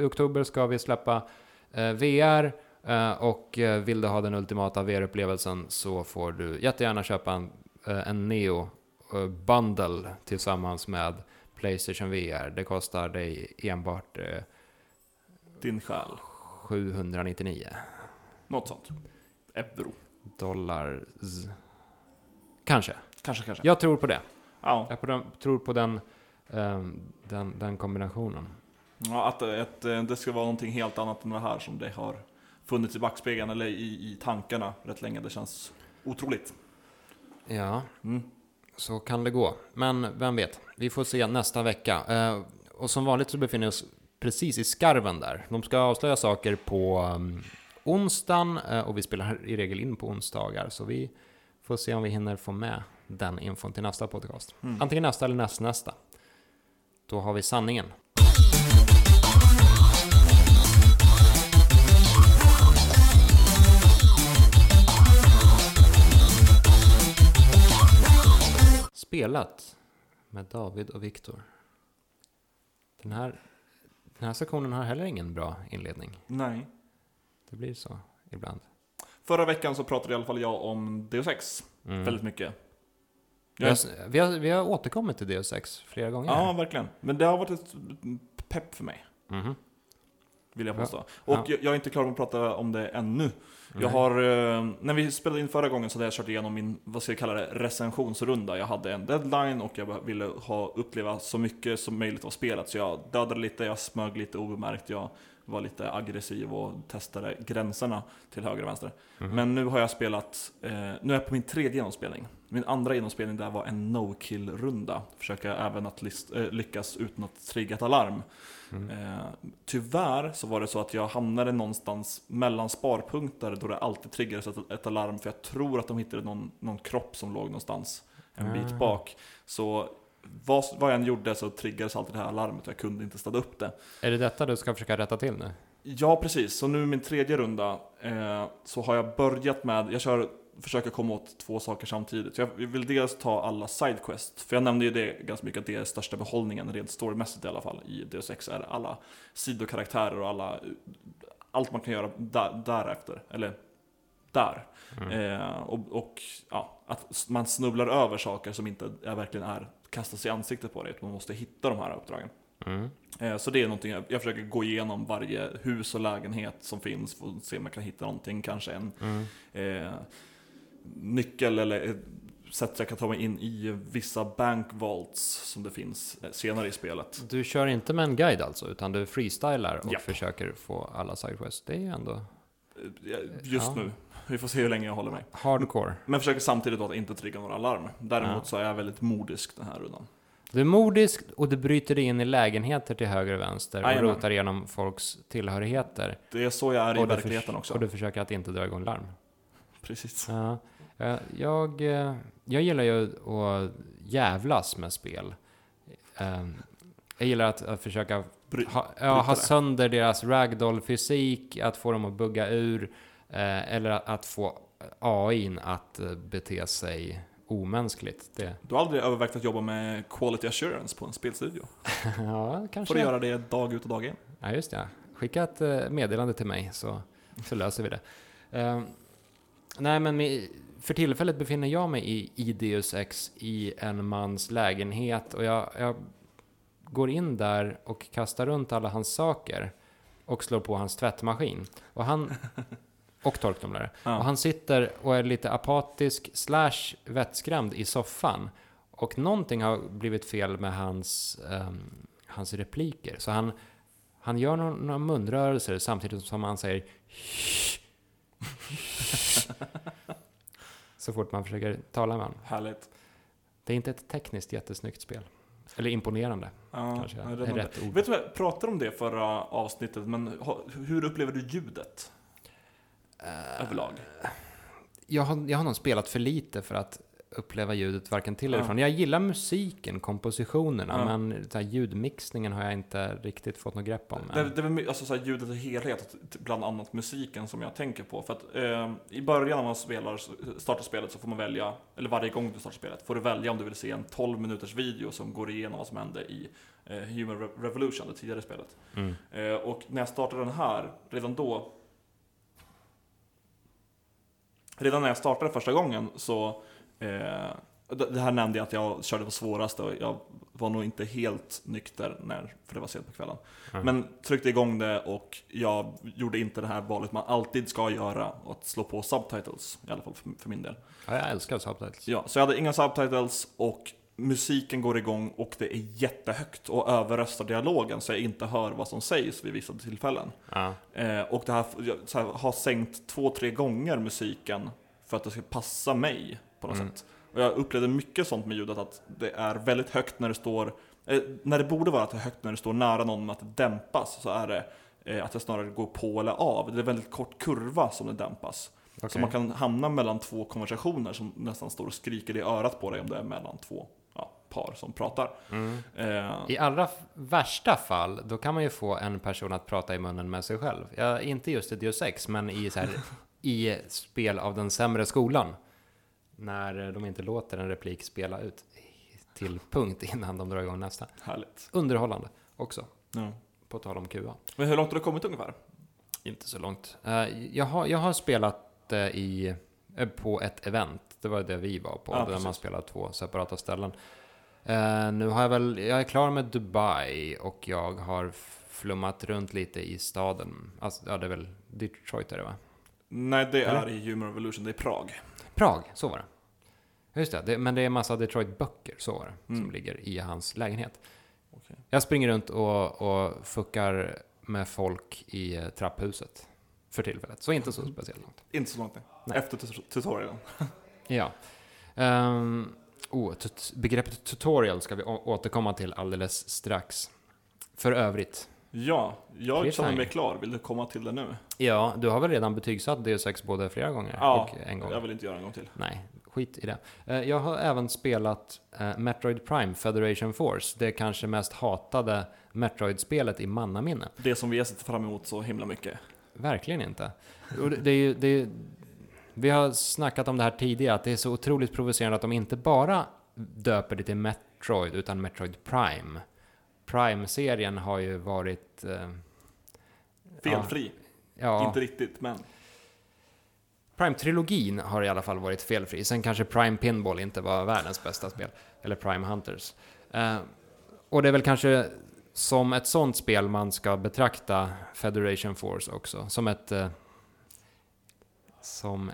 i oktober ska vi släppa eh, VR eh, och eh, vill du ha den ultimata VR-upplevelsen så får du jättegärna köpa en, eh, en Neo Bundle tillsammans med Playstation VR. Det kostar dig enbart Din själ. 799 Något sånt. Euro. Dollar. Kanske. Kanske, kanske. Jag tror på det. Ja. Jag på den- tror på den, ehm, den, den kombinationen. Ja, att ett, eh, det ska vara någonting helt annat än det här som det har funnits i backspegeln eller i, i tankarna rätt länge. Det känns otroligt. Ja. Mm. Så kan det gå. Men vem vet, vi får se nästa vecka. Eh, och som vanligt så befinner vi oss precis i skarven där. De ska avslöja saker på um, onsdagen eh, och vi spelar i regel in på onsdagar. Så vi får se om vi hinner få med den infon till nästa podcast. Mm. Antingen nästa eller nästnästa. Då har vi sanningen. Spelat med David och Viktor. Den här, den här sektionen har heller ingen bra inledning. Nej. Det blir så ibland. Förra veckan så pratade i alla fall jag om Deus Ex Mm. väldigt mycket. Vi, Jag, har, vi, har, vi har återkommit till Deus Ex flera gånger. ja, verkligen. Men det har varit ett pepp för mig, Mhm. vill jag Ja. påstå. Och Ja. jag, är inte klar med att prata om det ännu. Jag Nej. har, eh, när vi spelade in förra gången så hade jag kört igenom min, vad ska jag kalla det, recensionsrunda. Jag hade en deadline och jag ville ha, uppleva så mycket som möjligt av spelet. Så jag dödade lite, jag smög lite obemärkt, jag var lite aggressiv och testade gränserna till höger och vänster. Mhm. Men nu har jag spelat, eh, nu är jag på min tredje genomspelning. Min andra genomspelning där var en no-kill-runda. Försöka även att list, eh, lyckas utan att trigga ett alarm. Mm. Eh, tyvärr så var det så att jag hamnade någonstans mellan sparpunkter då det alltid triggades ett, ett alarm för jag tror att de hittade någon, någon kropp som låg någonstans en Ah. bit bak. Så vad, vad jag än gjorde så triggades alltid det här alarmet och jag kunde inte städa upp det. Är det detta du ska försöka rätta till nu? Ja, precis. Så nu min tredje runda eh, så har jag börjat med, jag kör, försöker komma åt två saker samtidigt. Så jag vill dels ta alla sidequests, för jag nämnde ju det ganska mycket att det är största behållningen, rent storymässigt i alla fall, i Deus Ex är alla sidokaraktärer och alla, allt man kan göra där, därefter, eller där. Mm. Eh, och och ja, att man snubblar över saker som inte är, verkligen är kastas i ansiktet på dig, man måste hitta de här uppdragen. Mm. Eh, Så det är någonting jag, jag försöker gå igenom varje hus och lägenhet som finns för att se om jag kan hitta någonting, kanske en Mm. eh, nyckel eller sätt jag kan ta mig in i vissa bank vaults som det finns eh, senare i spelet. Du kör inte med en guide alltså, utan du freestylar och Japp. försöker få alla sidequests. Det är ju ändå Eh, Just Ja. nu. Vi får se hur länge jag håller mig. hardcore. Men försöker samtidigt att inte trigga några alarm. Däremot Ja. så är jag väldigt modisk den här rundan. Du är modisk och du bryter dig in i lägenheter till höger och vänster och Jajamän. rotar igenom folks tillhörigheter. Det är så jag är i och, du verkligheten också. och du försöker att inte dra igång larm. Precis. Ja. Eh, Jag, eh, jag gillar ju att jävlas med spel. Eh, Jag gillar att, försöka Bry- ha, ja, ha sönder deras ragdoll-fysik, att få dem att bugga ur, eller att, få AIn att eh, bete sig omänskligt. Det, Du har aldrig övervägt att jobba med quality assurance på en spelstudio? ja, kanske. Får du göra det dag ut och dag in? Ja, just det. Skicka ett eh, meddelande till mig så, så löser vi det. Eh, nej, men för tillfället befinner jag mig i, i Deus Ex i en mans lägenhet och jag, jag, går in där och kastar runt alla hans saker och slår på hans tvättmaskin. Och han... Och torktumlare. Ja. Och han sitter och är lite apatisk slash vettskrämd i soffan. Och någonting har blivit fel med hans, ehm, hans repliker. Så han, han gör några, några munrörelser samtidigt som han säger Så fort man försöker tala med honom. Härligt. Det är inte ett tekniskt jättesnyggt spel. Eller imponerande, Ja, kanske är rätt ord. Vet du vad, jag pratade om det förra avsnittet, men hur upplever du ljudet överlag? jag, har, jag har nog spelat för lite för att uppleva ljudet varken till eller Ja. från. Jag gillar musiken, kompositionerna, Ja. men så här, ljudmixningen har jag inte riktigt fått något grepp om. Det, det är alltså, så här, ljudet i helhet, bland annat musiken som jag tänker på. För att eh, i början när man spelar, startar spelet så får man välja, eller varje gång du startar spelet, får du välja om du vill se en 12 minuters video som går igenom vad som hände i eh, Human Re- Revolution, det tidigare spelet. Mm. Eh, och när jag startade den här, redan då Redan när jag startade första gången så eh, det här nämnde jag att jag körde på svåraste och jag var nog inte helt nykter när, för det var sent på kvällen. Mm. Men tryckte igång det och jag gjorde inte det här valet man alltid ska göra, att slå på subtitles, i alla fall för, för min del. Ja, jag älskar subtitles. Ja, så jag hade inga subtitles och musiken går igång och det är jättehögt och överröstar dialogen så jag inte hör vad som sägs vid vissa tillfällen. Ja. Eh, och det här, jag så här, har sänkt två, tre gånger musiken för att det ska passa mig på något Mm. sätt. Och jag upplevde mycket sånt med ljudet, att det är väldigt högt när det står, eh, när det borde vara att det är högt när det står nära någon, men att det dämpas, så är det eh, att det snarare går på eller av. Det är en väldigt kort kurva som det dämpas. Så Okej. man kan hamna mellan två konversationer som nästan står och skriker i örat på dig om det är mellan två par som pratar. Mm. Eh, I allra värsta fall, då kan man ju få en person att prata i munnen med sig själv. Ja, inte just i Deus Ex, men i, så här, i spel av den sämre skolan. När de inte låter en replik spela ut till punkt innan de drar igång nästa. härligt. Underhållande också, Ja. på tal om QA. Men hur långt har du kommit ungefär? Inte så långt. Eh, jag, har, jag har spelat eh, i, eh, på ett event. Det var det vi var på, Ja, där precis. man spelar två separata ställen. Eh, nu har jag väl, jag är klar med Dubai och jag har flummat runt lite i staden. Alltså, ja, det är väl Detroit är det va? Nej, det Eller? är i Human Revolution, det är Prag. Prag, så var det. Just det, det men det är en massa Detroit-böcker, så var det, som Mm. ligger i hans lägenhet. Okej. Jag springer runt och, och fuckar med folk i eh, trapphuset för tillfället, så inte så speciellt långt. Inte så långt nej. Nej. Efter tut- tutorialen. Ja. Um, oh, begreppet tutorial ska vi återkomma till alldeles strax. För övrigt. Ja, jag känner mig klar. Vill du komma till det nu? Ja, du har väl redan betygsatt Deus Ex både flera gånger Ja, och en gång? Jag vill inte göra en gång till. Nej, skit i det. Eh, Jag har även spelat eh, Metroid Prime Federation Force, det kanske mest hatade Metroid-spelet i mannaminne. Det som vi har sett fram emot så himla mycket. Verkligen inte. Och det är ju, det är, vi har snackat om det här tidigare, att det är så otroligt provocerande att de inte bara döper det till Metroid, utan Metroid Prime. Prime-serien har ju varit... Eh, Felfri. ja, Inte riktigt, men. Prime-trilogin har i alla fall varit felfri. Sen kanske Prime Pinball inte var världens bästa spel. Eller Prime Hunters. Eh, och det är väl kanske som ett sånt spel man ska betrakta Federation Force också. Som ett... Eh, som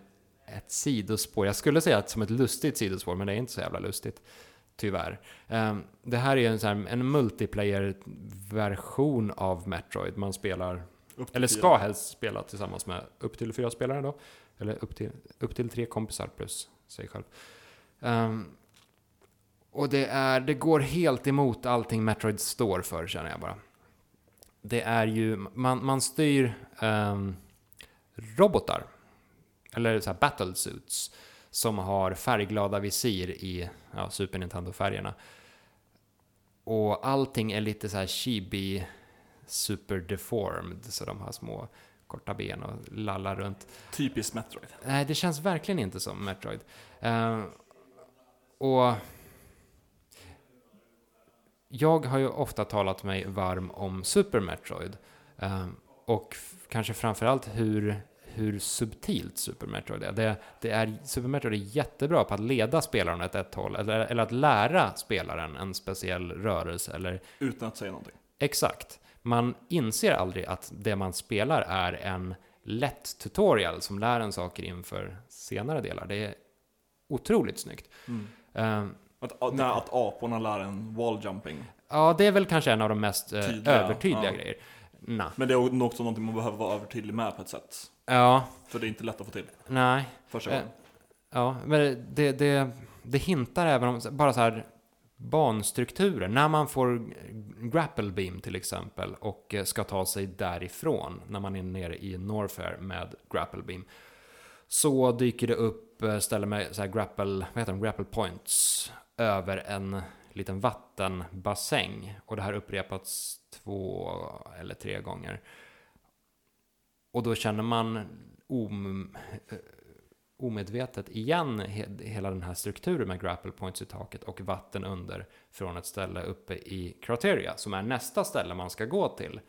ett sidospår. Jag skulle säga att som ett lustigt sidospår, men det är inte så jävla lustigt. Tyvärr. Eh, det här är ju en, här, en multiplayer-version av Metroid. Man spelar eller fyra. ska helst spela tillsammans med upp till fyra spelare då. Eller upp till, upp till tre kompisar plus sig själv. Ehm, och det, är, det går helt emot allting Metroid står för, känner jag bara. Det är ju, man, man styr ehm, robotar, eller så här battlesuits, som har färgglada visir i ja, Super Nintendo-färgerna. Och allting är lite så här chibi super deformed, så de har små korta ben och lallar runt. Typiskt Metroid. Nej, det känns verkligen inte som Metroid. Eh, och jag har ju ofta talat mig varm om Super Metroid. Eh, och kanske framförallt hur, hur subtilt Super Metroid är. Det, det är. Super Metroid är jättebra på att leda spelaren åt ett håll, eller, eller att lära spelaren en speciell rörelse, eller Utan att säga någonting. exakt. Man inser aldrig att det man spelar är en lätt tutorial som lär en saker inför senare delar. Det är otroligt snyggt. Eh, Att, att, när, att aporna lär en walljumping. ja, det är väl kanske en av de mest eh, Tydliga, övertydliga ja. grejer. Nah. Men det är också någonting man behöver vara övertydlig med på ett sätt. Ja, För det är inte lätt att få till nej. första Eh, gången. Ja, men det, det, det hintar även om bara så här banstrukturer. När man får grapple beam till exempel och eh, ska ta sig därifrån när man är nere i Norfair med grapple beam. Så dyker det upp eh, ställen med så här grapple, vad heter de, grapple points över en liten vattenbassäng. Och det här upprepats två eller tre gånger. Och då känner man om, eh, omedvetet igen he- hela den här strukturen med grapple points i taket och vatten under från ett ställe uppe i Krateria som är nästa ställe man ska gå till.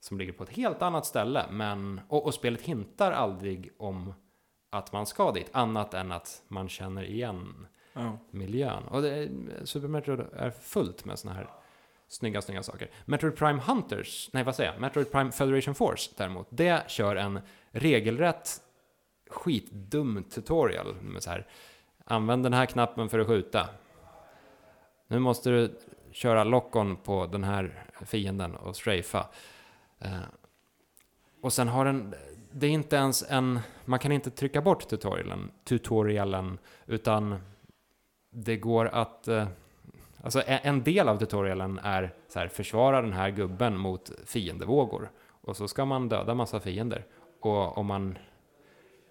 Som ligger på ett helt annat ställe, men, och, och spelet hintar aldrig om att man ska dit, annat än att man känner igen Ja. miljön. Och det, Super Metroid är fullt med såna här snygga, snygga saker. Metroid Prime Hunters, nej vad säger jag, Metroid Prime Federation Force däremot, det kör en regelrätt skitdum tutorial med så här, använd den här knappen för att skjuta. Nu måste du köra lock-on på den här fienden och strafa. Eh, och sen har den, det är inte ens en, man kan inte trycka bort tutorialen, tutorialen utan det går att... eh, Alltså en del av tutorialen är så här, försvara den här gubben mot fiendevågor. Och så ska man döda massa fiender. Och om man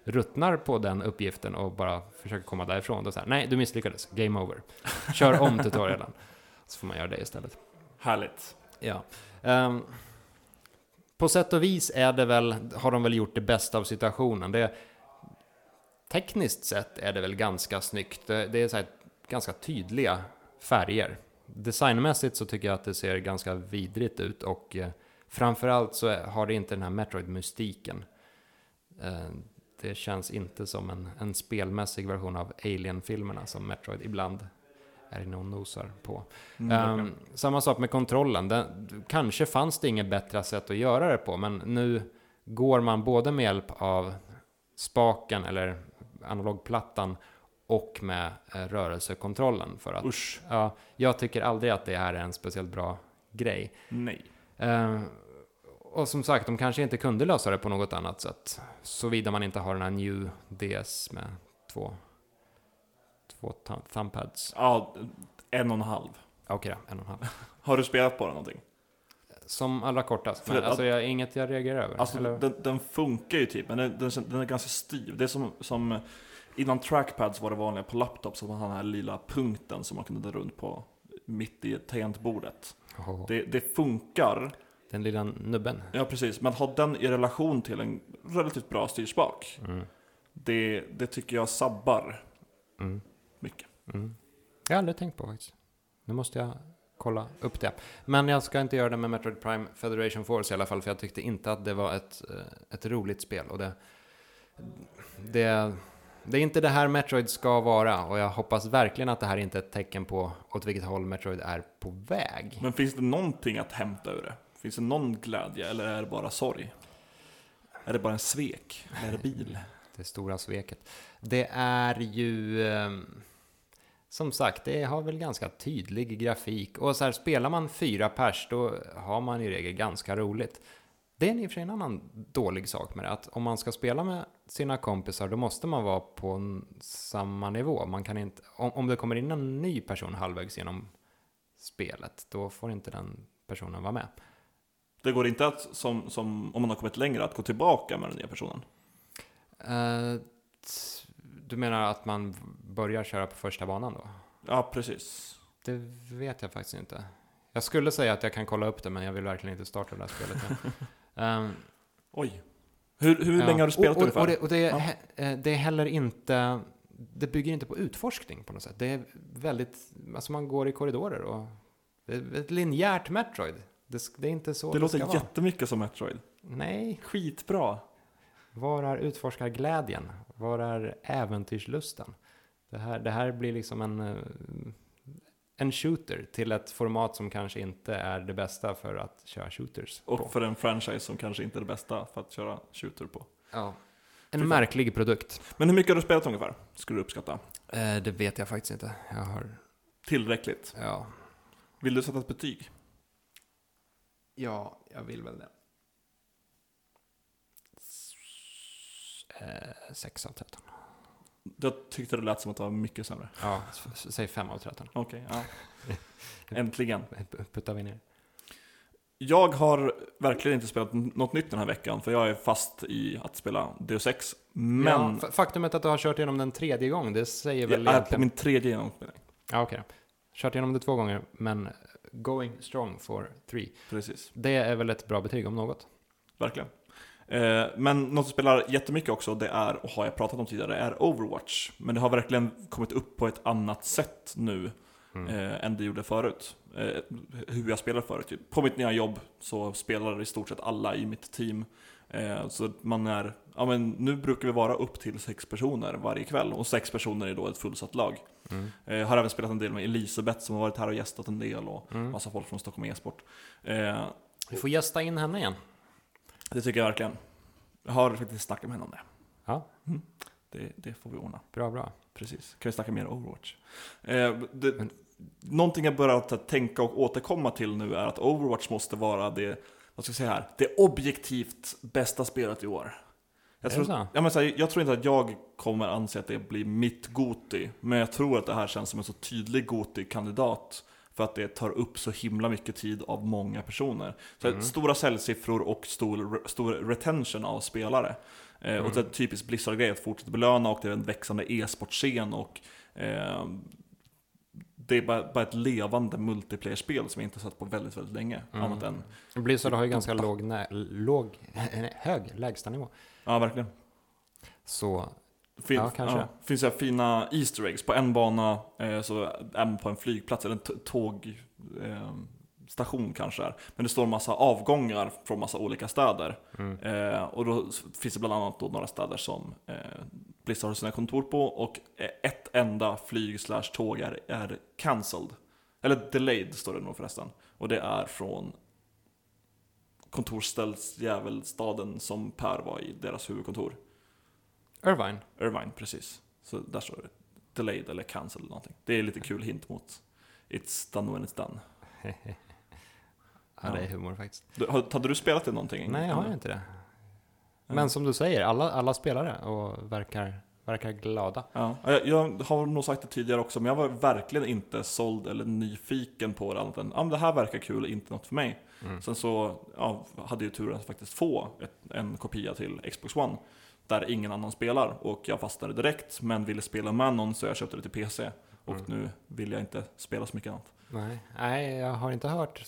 ruttnar på den uppgiften och bara försöker komma därifrån, då säger nej, du misslyckades, game over. Kör om tutorialen. Så får man göra det istället. Härligt. Ja. Ehm, på sätt och vis är det väl, har de väl gjort det bästa av situationen. Det, tekniskt sett är det väl ganska snyggt. Det, det är så här ganska tydliga färger. Designmässigt så tycker jag att det ser ganska vidrigt ut och eh, framförallt så har det inte den här Metroid-mystiken. Eh, det känns inte som en, en spelmässig version av Alien-filmerna som Metroid ibland är inne och nosar på. Mm, Ehm, samma sak med kontrollen. Den, kanske fanns det inget bättre sätt att göra det på, men nu går man både med hjälp av spaken eller analogplattan och med eh, rörelsekontrollen för att Usch, ja, jag tycker aldrig att det här är en speciellt bra grej. nej. Ehm, och som sagt, de kanske inte kunde lösa det på något annat sätt. Såvida man inte har den här New DS med två, två thumb- thumbpads. Ja, en och en halv. Okej då, en och en halv. Har du spelat på den någonting? Som allra kortast. Men alltså, jag, inget jag reagerar över. Alltså, den, den funkar ju typ, men den, den, den är ganska styv. Det är som, som innan trackpads var det vanliga på laptops, att man hade den här lilla punkten som man kunde dra runt på mitt i tangentbordet. Åh, Det, det funkar, Den lilla nubben. ja precis, men ha den i relation till en relativt bra styrspak, Mm. det, det tycker jag sabbar Mm. mycket. Mm. Jag har aldrig tänkt på faktiskt. Nu måste jag kolla upp det. Men jag ska inte göra det med Metroid Prime Federation Force i alla fall, för jag tyckte inte att det var ett, eh, ett roligt spel. Och det, det, det är inte det här Metroid ska vara, och jag hoppas verkligen att det här inte är ett tecken på åt vilket håll Metroid är på väg. Men finns det någonting att hämta ur det? Finns det någon glädje, eller är det bara sorg? Är det bara en svek? Är det bil? Det stora sveket. Det är ju... ehm, Som sagt, det har väl ganska tydlig grafik. Och så här, spelar man fyra pers, då har man i regel ganska roligt. Det är i och för sig en annan dålig sak med det, att om man ska spela med sina kompisar, då måste man vara på samma nivå. Man kan inte, om, om det kommer in en ny person halvvägs genom spelet, då får inte den personen vara med. Det går inte att, som, som om man har kommit längre, att gå tillbaka med den nya personen. T- du menar att man börjar köra på första banan då? Ja, precis. Det vet jag faktiskt inte. Jag skulle säga att jag kan kolla upp det, men jag vill verkligen inte starta det här spelet. Ehm, Oj. Hur, hur ja. länge har du spelat och, och, ungefär? och, det, och det, Ja. he- eh, det är heller inte... Det bygger inte på utforskning på något sätt. Det är väldigt... Alltså man går i korridorer och... Det är ett linjärt Metroid. Det, det är inte så det låter ska vara. jättemycket som Metroid. Nej, Skitbra. Var är utforskarglädjen? Var är äventyrslusten? Det här, det här blir liksom en, eh, en shooter till ett format som kanske inte är det bästa för att köra shooters på. Och för en franchise som kanske inte är det bästa för att köra shooter på. Ja. En märklig produkt. Men hur mycket har du spelat ungefär? Skulle du uppskatta? Eh, det vet jag faktiskt inte. Jag har, Tillräckligt. ja. Vill du sätta ett betyg? Ja, jag vill väl det. Eh, 6 av 13. Jag tyckte det lät som att det var mycket sämre. Ja, säg 5 av 13. Okej, ja. Äntligen. Puttar vi ner. Jag har verkligen inte spelat något nytt den här veckan, för jag är fast i att spela Deus Ex. Men Ja, faktumet att du har kört igenom den tredje gång, det säger väl jag är på egentligen... min tredje genomspelning. Ja, okej då. Kört igenom det två gånger, men going strong for three. Precis, Det är väl ett bra betyg om något. verkligen. Eh, men något som spelar jättemycket också, det är, och har jag pratat om tidigare, är Overwatch. Men det har verkligen kommit upp på ett annat sätt nu Mm. eh, än det gjorde förut. Eh, hur jag spelar förut. På mitt nya jobb så spelar i stort sett alla i mitt team. Eh, så man är, ja men nu brukar vi vara upp till sex personer varje kväll och sex personer är då ett fullsatt lag. Mm. Eh, har även spelat en del med Elisabeth som har varit här och gästat en del och Mm. massa folk från Stockholm e-sport. Vi får gästa in henne igen. Det tycker jag verkligen. Jag har faktiskt snackat med henne om det. Ja, Det, det får vi ordna. bra, bra. Precis. Kan vi snacka mer Overwatch? Eh, det, Men- Någonting jag börjat tänka och återkomma till nu är att Overwatch måste vara det, vad ska jag säga här, det objektivt bästa spelet i år. Jag tror, ja, men här, jag tror inte att jag kommer anse att det blir mitt Goti, men jag tror att det här känns som en så tydlig Goti-kandidat för att det tar upp så himla mycket tid av många personer. Så Mm. Stora säljsiffror och stor, stor retention av spelare. Eh, Mm. Och det är typiskt Blizzard-grej att fortsätta belöna och det är en växande e-sportscen och eh, det är bara, bara ett levande multiplayer-spel som jag inte sett på väldigt, väldigt länge. Mm. Annat än, Blizzard har ju ganska låg, låg hög lägstanivå. ja verkligen. Så, Fin, Ja, kanske. Ja, finns här fina Easter eggs. På en bana eh, så är man på en flygplats, eller en tågstation eh, station kanske är. Men det står en massa avgångar från massa olika städer. mm. Eh, och då finns det bland annat då några städer som eh, Blizzard har sina kontor på och eh, ett enda flyg slash tåg är, är cancelled. Eller delayed står det nog förresten. Och det är från kontorsställsjävelstaden som Per var i deras huvudkontor. Irvine. Irvine, precis. Så där står det delayed eller cancelled eller någonting. Det är lite kul hint mot It's done when it's done. Ja, det är humor faktiskt. Du, har- hade du spelat det någonting? Nej, jag har inte det. Ja. Men som du säger, alla, alla spelare och verkar, verkar glada. Ja, jag, jag har nog sagt det tidigare också, men jag var verkligen inte såld eller nyfiken på det annat än ah, men det här verkar kul, inte något för mig. Mm. Sen så ja, hade jag turen att faktiskt få ett, en kopia till Xbox One där ingen annan spelar och jag fastnade direkt men ville spela med någon så jag köpte det till PC. Och Mm. nu vill jag inte spela så mycket annat. Nej, nej, jag har inte hört,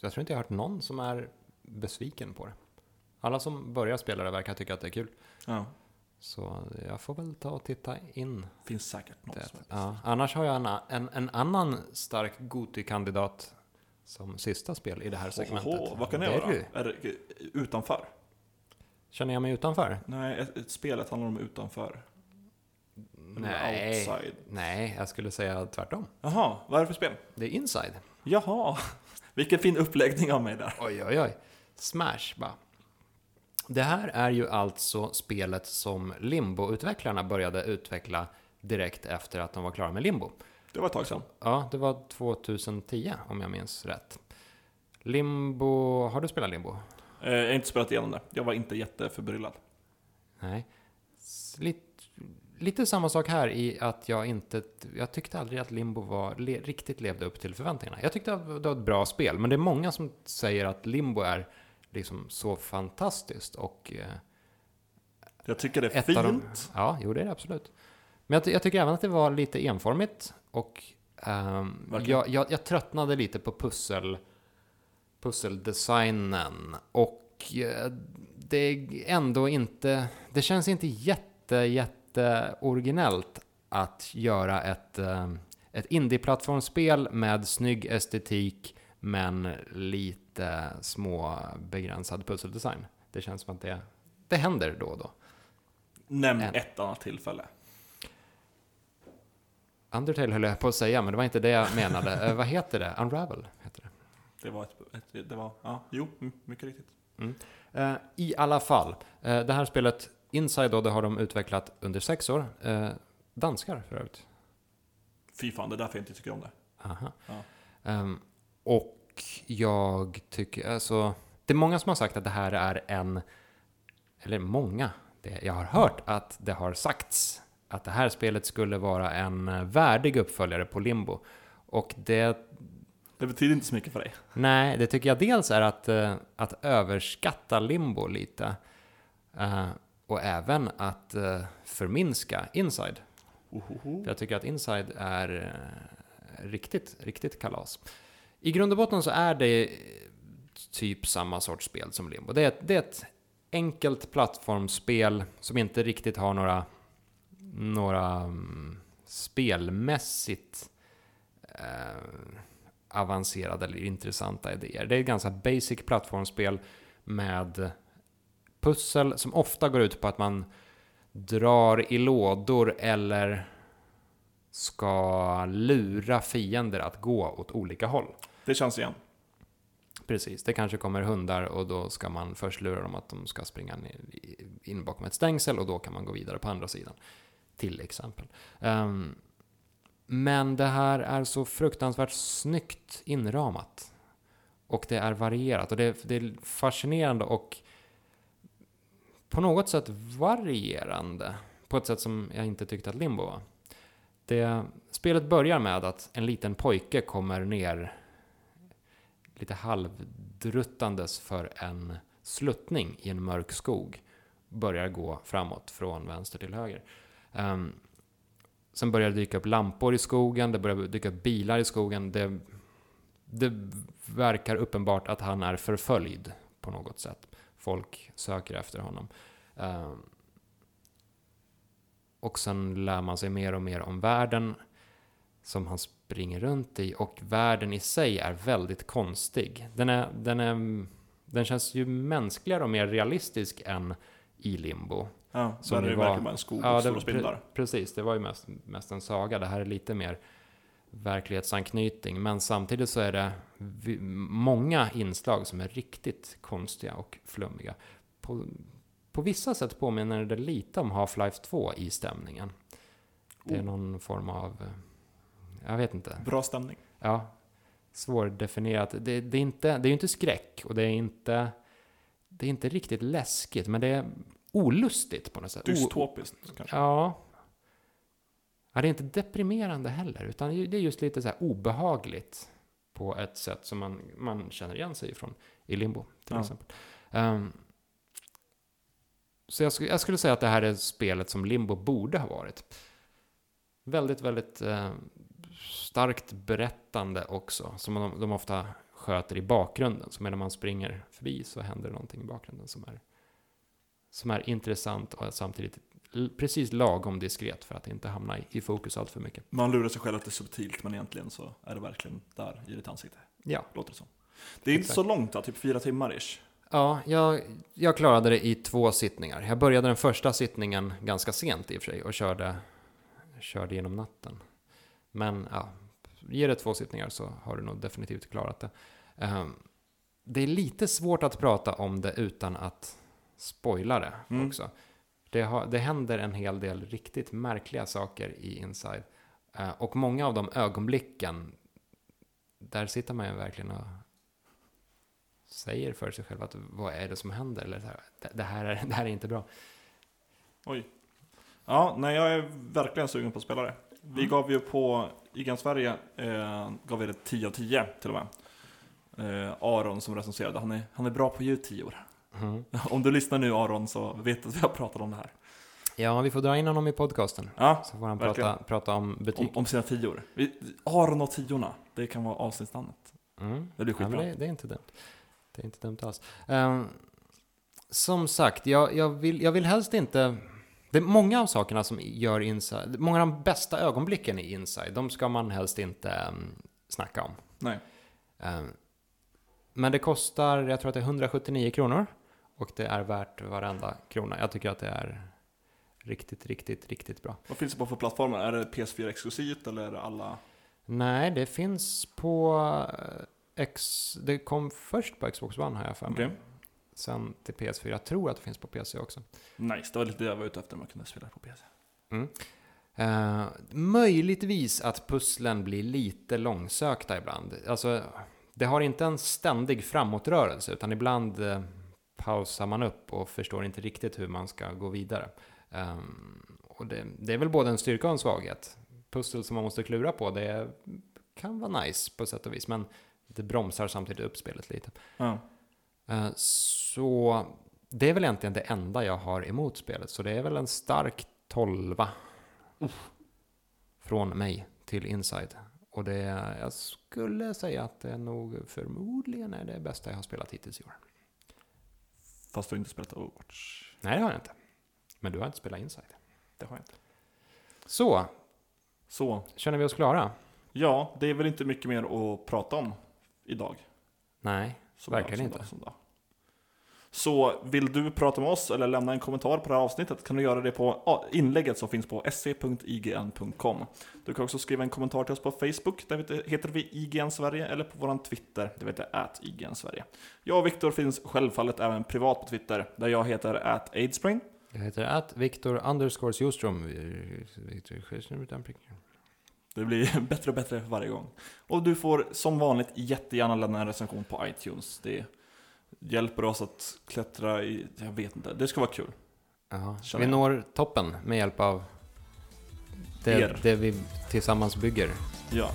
jag tror inte jag har hört någon som är besviken på det. Alla som börjar spela det verkar tycka att det är kul. Ja, Så jag får väl ta och titta in finns säkert något. det. Ja, annars har jag en, en, en annan stark Goti-kandidat som sista spel i det här segmentet. Oho, vad kan det är du. Är det utanför? Känner jag mig utanför? Nej, ett, ett spelet handlar om utanför. Nej. Outside. Nej, jag skulle säga tvärtom. Jaha, vad är det för spel? Det är inside. Jaha, vilken fin uppläggning av mig där. Oj, oj, oj. Smash, bara. Det här är ju alltså spelet som Limbo-utvecklarna började utveckla direkt efter att de var klara med Limbo. Det var ett tag sedan. Ja, det var 2010 om jag minns rätt. Limbo, har du spelat Limbo? Eh, Jag har inte spelat igenom det. Jag var inte jätteförbryllad. Nej. Lite, lite samma sak här i att jag inte, jag tyckte aldrig att Limbo var, le, riktigt levde upp till förväntningarna. Jag tyckte att det var ett bra spel, men det är många som säger att Limbo är liksom så fantastiskt och eh, Jag tycker det är av de, fint. Ja, jo det är det absolut. Men jag, jag tycker även att det var lite enformigt och Verkligen. jag, jag, jag tröttnade lite på pussel, pusseldesignen och eh, det är ändå inte, det känns inte jätte, jätte originellt att göra ett, eh, ett indie-plattformsspel med snygg estetik men lite små begränsad pusseldesign. Det känns som att det, det händer då och då. Nämn En. ett annat tillfälle. Undertale höll jag på att säga, men det var inte det jag menade. Eh, vad heter det? Unravel det. Var ett, ett det var, ja, jo, mm, mycket riktigt. Eh, I alla fall, eh, det här spelet Inside då, det har de utvecklat under sex år. Eh, danskar för övrigt. Fy fan, det är därför jag inte tycker om det. Aha. Ja. Ehm, och jag tycker, alltså, det är många som har sagt att det här är en, eller många, det, jag har hört att det har sagts att det här spelet skulle vara en eh, värdig uppföljare på Limbo. Och det, Det betyder inte så mycket för dig. nej, det tycker jag dels är att, eh, att överskatta Limbo lite. Eh, och även att eh, förminska Inside. För jag tycker att Inside är riktigt, riktigt kalas. I grund och botten så är det typ samma sorts spel som Limbo. Det är, ett- det är ett enkelt plattformsspel som inte riktigt har några, några mm, spelmässigt eh, avancerade eller intressanta idéer. Det är ett ganska basic plattformsspel med pussel som ofta går ut på att man drar i lådor eller ska lura fiender att gå åt olika håll. Det känns igen. Precis, det kanske kommer hundar och då ska man först lura dem att de ska springa in bakom ett stängsel och då kan man gå vidare på andra sidan. Till exempel. Ehm, men det här är så fruktansvärt snyggt inramat. Och det är varierat och det är, det är fascinerande och på något sätt varierande. På ett sätt som jag inte tyckte att Limbo var. Det, spelet börjar med att en liten pojke kommer ner lite halvdruttandes för en sluttning i en mörk skog. Börjar gå framåt från vänster till höger. Um, sen börjar det dyka upp lampor i skogen, det börjar dyka upp bilar i skogen. Det, det verkar uppenbart att han är förföljd på något sätt. Folk söker efter honom. Ehm, och sen lär man sig mer och mer om världen som han springer runt i och världen i sig är väldigt konstig. Den, är, den, är, den känns ju mänskligare och mer realistisk än i Limbo. Ja, Som där är det var- verkligen bara en skog Ja, och stora spindlar. pre- precis, det var ju mest, mest en saga. Det här är lite mer verklighetsanknytning, men samtidigt så är det många inslag som är riktigt konstiga och flummiga. På, på vissa sätt påminner det lite om Half-Life 2 i stämningen. Det är Oh. någon form av, eh, jag vet inte, Bra stämning. Ja, svårdefinierat. Det, det, är inte, det är ju inte skräck och det är inte, det är inte riktigt läskigt, men det är olustigt på något sätt. O- Dystopiskt kanske. Ja. ja. Det är inte deprimerande heller, utan det är just lite så här obehagligt på ett sätt som man, man känner igen sig ifrån i Limbo, till Ja. exempel. Ehm, så jag, skulle- jag skulle säga att det här är spelet som Limbo borde ha varit. Väldigt, väldigt eh, starkt berättande också, som de, de ofta sköter i bakgrunden. Så medan man springer förbi så händer någonting i bakgrunden som är, som är intressant och samtidigt precis lagom diskret för att inte hamna i, i fokus allt för mycket. Man lurar sig själv att det är subtilt, men egentligen så är det verkligen där i ditt ansikte. Ja, Låter det som. Det är inte Exakt. så långt då, typ fyra timmar ish. ja jag, jag klarade det i två sittningar. Jag började den första sittningen ganska sent i och för sig och körde, körde genom natten. Men ja, ge det två sittningar så har du nog definitivt klarat det. Ehm, det är lite svårt att prata om det utan att spoila det Mm. också. Det, har, det händer en hel del riktigt märkliga saker i Inside. Eh, och många av de ögonblicken, där sitter man ju verkligen och säger för sig själv att vad är det som händer? Eller här, det, det, här är, det här är inte bra. Oj. Ja, nej jag är verkligen sugen på att spela det. Vi Mm. gav ju på IGN Sverige, eh, gav vi det 10 av 10 till och med. Eh, Aron som recenserade, han är, han är bra på ljudtior. Mm. Om du lyssnar nu Aron så vet du att vi har pratat om det här. Ja, vi får dra in honom i podcasten. Ja, Så får han Verkligen. prata, prata om betyg. om, om sina tior. Vi, Aron och tiorna, det kan vara avsnittsnamnet. Mm. Det blir Ja, skitbra. det, det är inte dumt. Det är inte dumt alls. Ehm, som sagt, jag, jag, vill, jag vill helst inte... Det är många av sakerna som gör Inside... Många av de bästa ögonblicken i Inside, de ska man helst inte um, snacka om. Nej. Ehm, men det kostar, jag tror att det är 179 kronor. Och det är värt varenda krona. Jag tycker att det är riktigt, riktigt, riktigt bra. Vad finns det på för plattformar? Är det PS4 exklusivt eller är det alla? Nej, det finns på eh, X... Det kom först på Xbox One har jag för mig. Okej. Sen till PS4. Jag tror att det finns på PC också. Nice, det var lite det jag var ute efter, jag kunde spela på PC. Eh, möjligtvis att pusslen blir lite långsökta ibland. Alltså, det har inte en ständig framåtrörelse, utan ibland eh, pausar man upp och förstår inte riktigt hur man ska gå vidare. Ehm, och det, det är väl både en styrka och en svaghet. Pussel som man måste klura på, det kan vara nice på sätt och vis, men det bromsar samtidigt upp spelet lite. Ja. Eh, Så det är väl egentligen det enda jag har emot spelet. Så det är väl en stark tolva från mig till Inside. Och det, jag skulle säga att det nog förmodligen är det bästa jag har spelat hittills i år. Fast du har inte spelat Overwatch. Nej, det har jag inte. Men du har inte spelat Inside. Det har jag inte. Så, Så, känner vi oss klara? ja, det är väl inte mycket mer att prata om idag. Nej, Så Verkligen så inte. så dag. Så vill du prata med oss eller lämna en kommentar på det här avsnittet kan du göra det på inlägget som finns på se.ign.com. Du kan också skriva en kommentar till oss på Facebook, där heter vi IGN Sverige, eller på våran Twitter, där vi heter IGN Sverige. Jag och Viktor finns självfallet även privat på Twitter, där jag heter at Aidspring. jag heter att Viktor underscore Ljungström. Det blir bättre och bättre varje gång. Och du får som vanligt jättegärna lämna en recension på iTunes. Det hjälper oss att klättra i, jag vet inte, det ska vara kul. Känner vi jag. når toppen med hjälp av det, Er. det vi tillsammans bygger. Ja,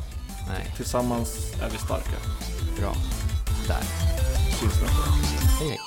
Nej, tillsammans är vi starka. bra. Där. Syns nästa. Hej hej.